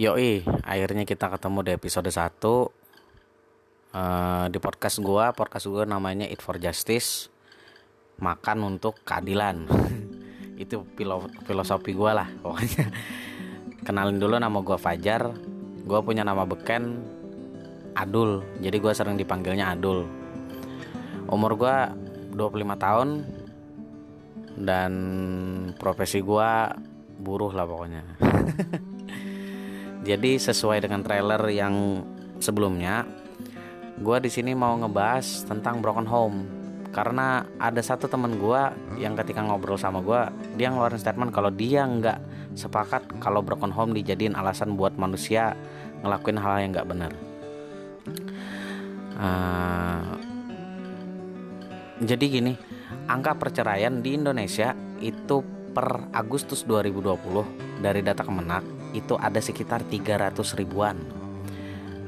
Yoi, akhirnya kita ketemu di episode 1 uh, Di podcast gua, podcast gua namanya Eat for Justice Makan untuk keadilan. Itu filo- filosofi gua lah pokoknya. Kenalin dulu nama gua Fajar. Gua punya nama beken Adul. Jadi gua sering dipanggilnya Adul. Umur gua 25 tahun Dan profesi gua buruh lah pokoknya Jadi sesuai dengan trailer yang sebelumnya, gue di sini mau ngebahas tentang broken home. Karena ada satu temen gue yang ketika ngobrol sama gue, dia ngeluarin statement kalau dia nggak sepakat kalau broken home dijadiin alasan buat manusia ngelakuin hal yang nggak benar. Uh, jadi gini, angka perceraian di Indonesia itu per Agustus 2020 dari data Kemenak itu ada sekitar 300 ribuan.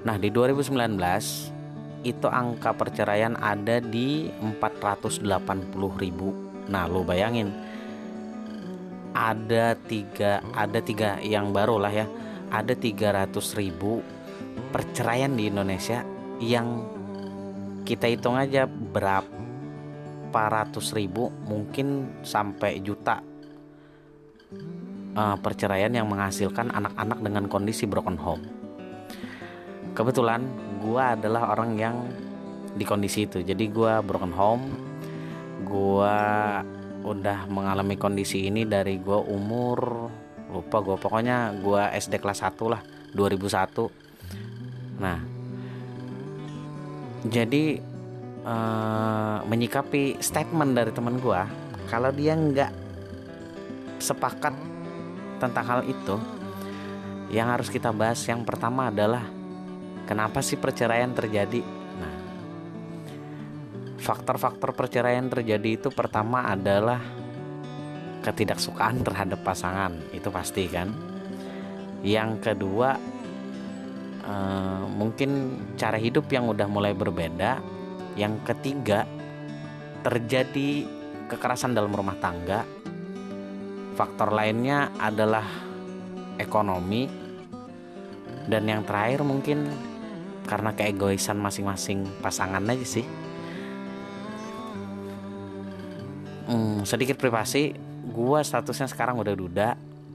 Nah, di 2019 itu angka perceraian ada di 480 ribu. Nah, lo bayangin ada tiga ada tiga yang baru lah ya ada 300 ribu perceraian di Indonesia yang kita hitung aja berapa ratus ribu mungkin sampai juta uh, perceraian yang menghasilkan anak-anak dengan kondisi broken home. Kebetulan gue adalah orang yang di kondisi itu. Jadi gue broken home. Gue udah mengalami kondisi ini dari gue umur lupa gue pokoknya gue SD kelas 1 lah 2001 nah jadi uh, menyikapi statement dari teman gue kalau dia nggak sepakat tentang hal itu yang harus kita bahas yang pertama adalah kenapa sih perceraian terjadi? Nah faktor-faktor perceraian terjadi itu pertama adalah ketidaksukaan terhadap pasangan itu pasti kan? Yang kedua eh, mungkin cara hidup yang udah mulai berbeda. Yang ketiga terjadi kekerasan dalam rumah tangga Faktor lainnya adalah ekonomi dan yang terakhir mungkin karena keegoisan masing-masing pasangan aja sih. Hmm, sedikit privasi, gue statusnya sekarang udah duda,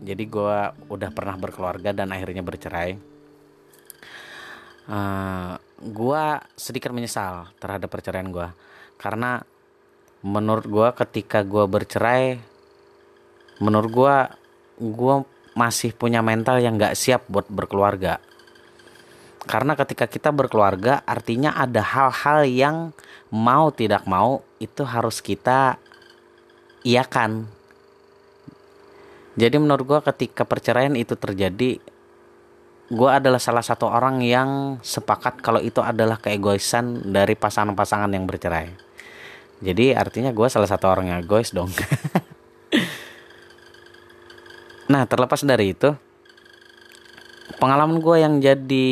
jadi gue udah pernah berkeluarga dan akhirnya bercerai. Uh, eh, gue sedikit menyesal terhadap perceraian gue karena menurut gue ketika gue bercerai menurut gue gue masih punya mental yang gak siap buat berkeluarga. Karena ketika kita berkeluarga artinya ada hal-hal yang mau tidak mau itu harus kita iakan. Jadi menurut gue ketika perceraian itu terjadi gue adalah salah satu orang yang sepakat kalau itu adalah keegoisan dari pasangan-pasangan yang bercerai. Jadi artinya gue salah satu orang yang egois dong Nah terlepas dari itu Pengalaman gue yang jadi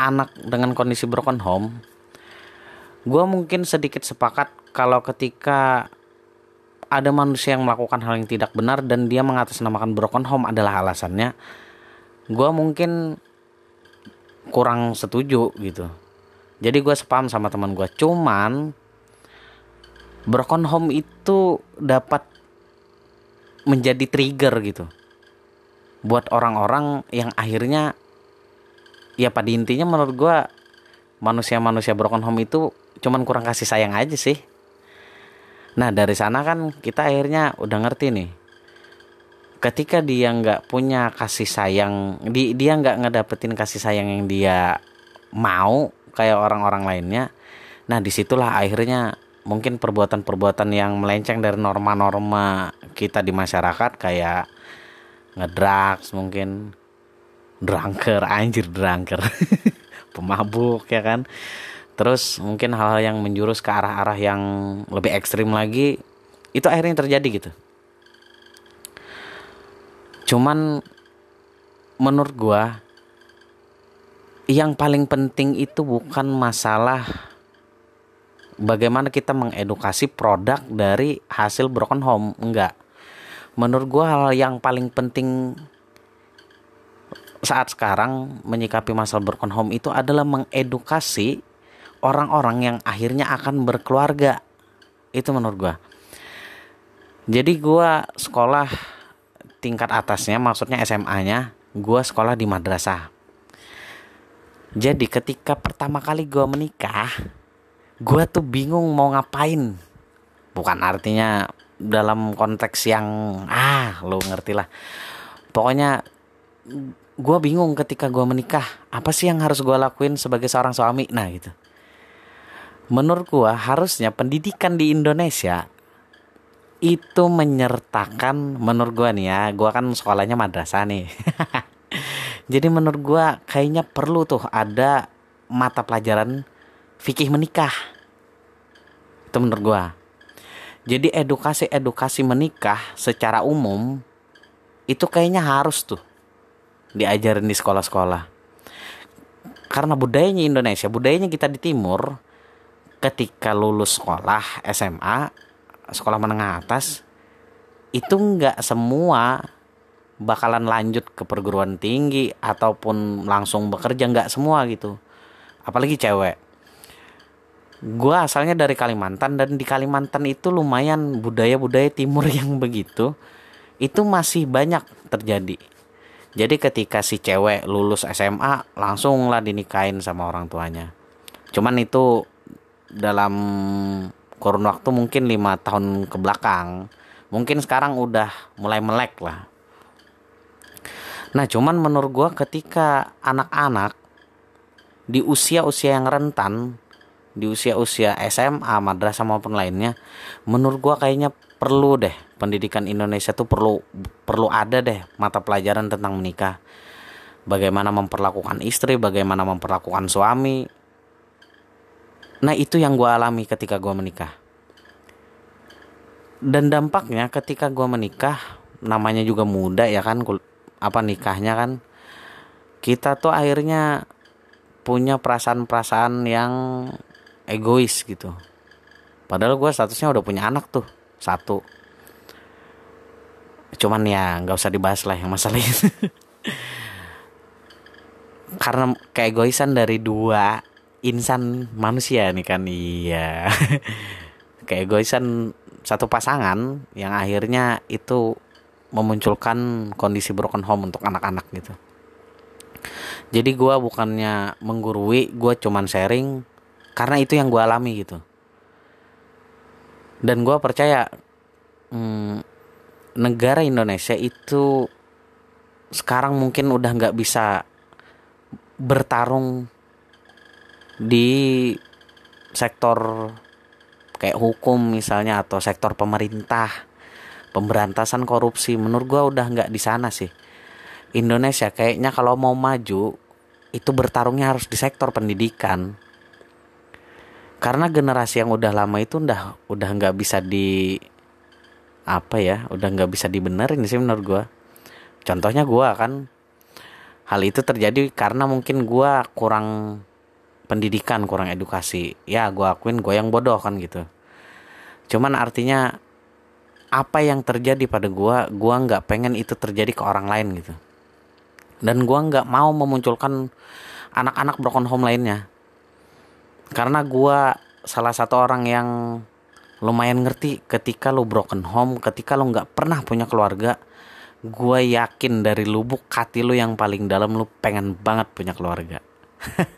anak dengan kondisi broken home Gue mungkin sedikit sepakat kalau ketika ada manusia yang melakukan hal yang tidak benar dan dia mengatasnamakan broken home adalah alasannya gue mungkin kurang setuju gitu. Jadi gue sepaham sama teman gue cuman broken home itu dapat menjadi trigger gitu buat orang-orang yang akhirnya ya pada intinya menurut gue manusia-manusia broken home itu cuman kurang kasih sayang aja sih. Nah dari sana kan kita akhirnya udah ngerti nih ketika dia nggak punya kasih sayang di, dia nggak ngedapetin kasih sayang yang dia mau kayak orang-orang lainnya nah di situlah akhirnya mungkin perbuatan-perbuatan yang melenceng dari norma-norma kita di masyarakat kayak ngedrugs mungkin. Drunker anjir drunker. Pemabuk ya kan? Terus mungkin hal-hal yang menjurus ke arah-arah yang lebih ekstrim lagi itu akhirnya terjadi gitu. Cuman menurut gua yang paling penting itu bukan masalah bagaimana kita mengedukasi produk dari hasil broken home. Enggak menurut gue hal yang paling penting saat sekarang menyikapi masalah broken home itu adalah mengedukasi orang-orang yang akhirnya akan berkeluarga. Itu menurut gua. Jadi gua sekolah tingkat atasnya maksudnya SMA-nya gua sekolah di madrasah. Jadi ketika pertama kali gua menikah gua tuh bingung mau ngapain. Bukan artinya dalam konteks yang ah lo ngerti lah. Pokoknya gue bingung ketika gue menikah apa sih yang harus gue lakuin sebagai seorang suami? Nah gitu. Menurut gue harusnya pendidikan di Indonesia itu menyertakan menurut gue nih ya gue kan sekolahnya madrasah nih. Jadi menurut gue kayaknya perlu tuh ada mata pelajaran fikih menikah. Itu menurut gue jadi edukasi-edukasi menikah secara umum itu kayaknya harus tuh diajarin di sekolah-sekolah. Karena budayanya Indonesia budayanya kita di timur ketika lulus sekolah SMA sekolah menengah atas itu nggak semua bakalan lanjut ke perguruan tinggi ataupun langsung bekerja nggak semua gitu. Apalagi cewek gue asalnya dari Kalimantan dan di Kalimantan itu lumayan budaya-budaya timur yang begitu itu masih banyak terjadi. Jadi ketika si cewek lulus SMA langsung lah dinikahin sama orang tuanya. Cuman itu dalam kurun waktu mungkin lima tahun ke belakang mungkin sekarang udah mulai melek lah. Nah cuman menurut gue ketika anak-anak di usia-usia yang rentan di usia-usia SMA madrasah maupun lainnya menurut gue kayaknya perlu deh pendidikan Indonesia tuh perlu perlu ada deh mata pelajaran tentang menikah bagaimana memperlakukan istri bagaimana memperlakukan suami Nah itu yang gue alami ketika gue menikah. Dan dampaknya ketika gue menikah, namanya juga muda ya kan, apa nikahnya kan, kita tuh akhirnya punya perasaan-perasaan yang egois gitu. Padahal gue statusnya udah punya anak tuh satu. Cuman ya nggak usah dibahas lah yang masalah itu. Karena keegoisan dari dua insan manusia nih kan iya kayak goisan satu pasangan yang akhirnya itu memunculkan kondisi broken home untuk anak-anak gitu jadi gue bukannya menggurui gue cuman sharing karena itu yang gue alami gitu. Dan gue percaya hmm, negara Indonesia itu sekarang mungkin udah nggak bisa bertarung di sektor kayak hukum misalnya atau sektor pemerintah pemberantasan korupsi. Menurut gua udah nggak di sana sih. Indonesia kayaknya kalau mau maju itu bertarungnya harus di sektor pendidikan karena generasi yang udah lama itu udah udah nggak bisa di apa ya udah nggak bisa dibenerin sih menurut gua. Contohnya gua kan hal itu terjadi karena mungkin gua kurang pendidikan kurang edukasi. Ya gue akuin gue yang bodoh kan gitu. Cuman artinya apa yang terjadi pada gue gue nggak pengen itu terjadi ke orang lain gitu. Dan gue nggak mau memunculkan anak-anak broken home lainnya karena gue salah satu orang yang lumayan ngerti ketika lo broken home ketika lo nggak pernah punya keluarga gue yakin dari lubuk hati lo yang paling dalam lo pengen banget punya keluarga.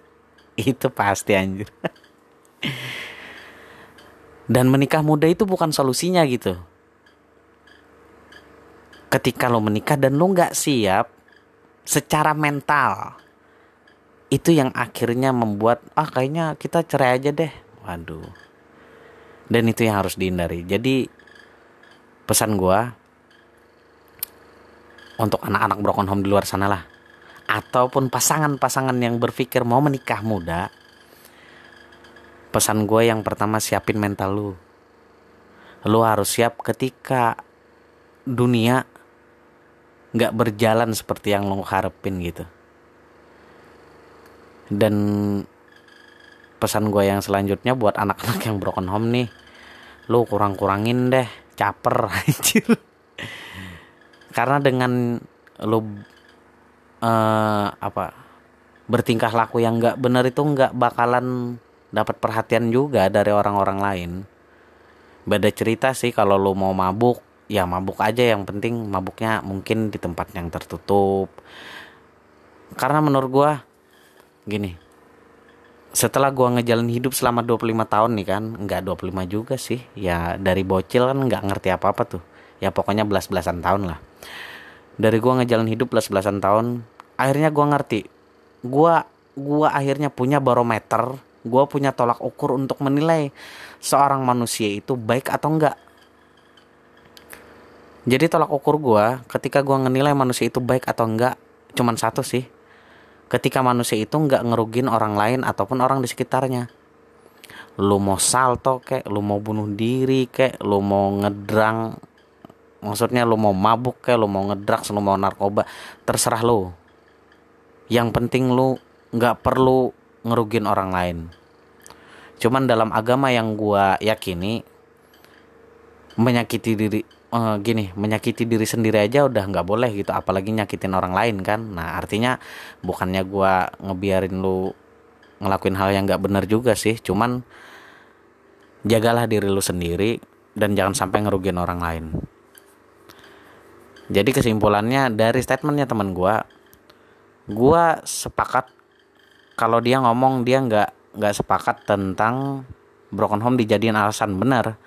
Itu pasti anjir. Dan menikah muda itu bukan solusinya gitu. Ketika lo menikah dan lo nggak siap secara mental itu yang akhirnya membuat ah kayaknya kita cerai aja deh. Waduh. Dan itu yang harus dihindari. Jadi pesan gue untuk anak-anak broken home di luar sana lah ataupun pasangan-pasangan yang berpikir mau menikah muda pesan gue yang pertama siapin mental lu. Lu harus siap ketika dunia nggak berjalan seperti yang lo harapin gitu dan pesan gue yang selanjutnya buat anak-anak yang broken home nih lu kurang-kurangin deh caper anjir. Karena dengan lu uh, apa bertingkah laku yang nggak benar itu nggak bakalan dapat perhatian juga dari orang-orang lain. Beda cerita sih kalau lo mau mabuk ya mabuk aja. Yang penting mabuknya mungkin di tempat yang tertutup. Karena menurut gua gini. Setelah gua ngejalan hidup selama 25 tahun nih kan nggak 25 juga sih. Ya dari bocil kan nggak ngerti apa-apa tuh. Ya pokoknya belas-belasan tahun lah. Dari gua ngejalan hidup belas-belasan tahun akhirnya gua ngerti. Gua gua akhirnya punya barometer. Gua punya tolak ukur untuk menilai seorang manusia itu baik atau enggak jadi tolak ukur gua ketika gua ngenilai manusia itu baik atau enggak cuman satu sih ketika manusia itu nggak ngerugin orang lain ataupun orang di sekitarnya. Lu mau salto kek lu mau bunuh diri kek lu mau ngedrang maksudnya lu mau mabuk kek lu mau ngedrags lu mau narkoba terserah lu. Yang penting lu nggak perlu ngerugin orang lain. Cuman dalam agama yang gua yakini menyakiti diri uh, gini menyakiti diri sendiri aja udah nggak boleh gitu apalagi nyakitin orang lain kan. Nah artinya bukannya gue ngebiarin lu ngelakuin hal yang nggak benar juga sih cuman jagalah diri lu sendiri dan jangan sampai ngerugiin orang lain. Jadi kesimpulannya dari statementnya teman gue gue sepakat kalau dia ngomong dia nggak nggak sepakat tentang broken home dijadiin alasan benar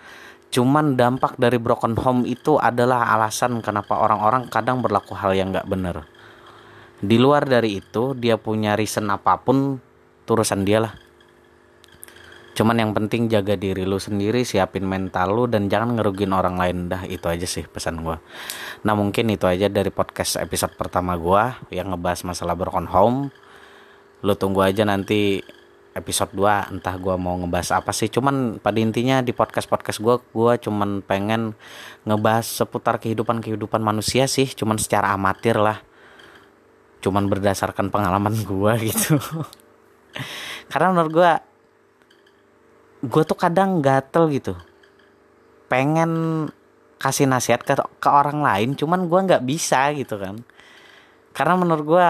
Cuman dampak dari broken home itu adalah alasan kenapa orang-orang kadang berlaku hal yang gak bener. Di luar dari itu, dia punya reason apa pun, turusan dia lah. Cuman yang penting jaga diri lu sendiri, siapin mental lu, dan jangan ngerugin orang lain dah. Itu aja sih pesan gue. Nah mungkin itu aja dari podcast episode pertama gue yang ngebahas masalah broken home. Lu tunggu aja nanti episode 2 entah gue mau ngebahas apa sih. Cuman pada intinya di podcast podcast gue gue cuman pengen ngebahas seputar kehidupan kehidupan manusia sih. Cuman secara amatir lah. Cuman berdasarkan pengalaman gue gitu. Karena menurut gue gue tuh kadang gatel gitu. Pengen kasih nasihat ke ke orang lain cuman gue nggak bisa gitu kan. Karena menurut gue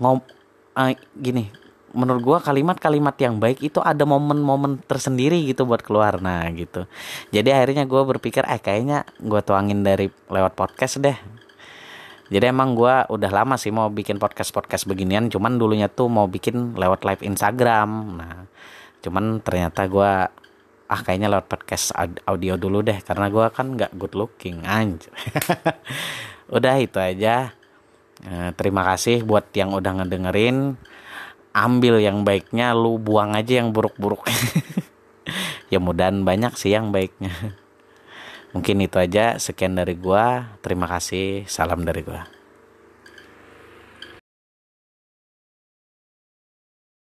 ngom uh, gini menurut gue kalimat-kalimat yang baik itu ada momen-momen tersendiri gitu buat keluar. Nah gitu. Jadi akhirnya gue berpikir eh kayaknya gue tuangin dari lewat podcast deh. Jadi emang gue udah lama sih mau bikin podcast podcast beginian cuman dulunya tuh mau bikin lewat live Instagram. Nah cuman ternyata gue ah kayaknya lewat podcast audio dulu deh karena gue kan nggak good looking. Anjir udah itu aja. Eh, terima kasih buat yang udah ngedengerin ambil yang baiknya lu buang aja yang buruk-buruk. Ya mudahan banyak sih yang baiknya. Mungkin itu aja sekian dari gua. Terima kasih. Salam dari gua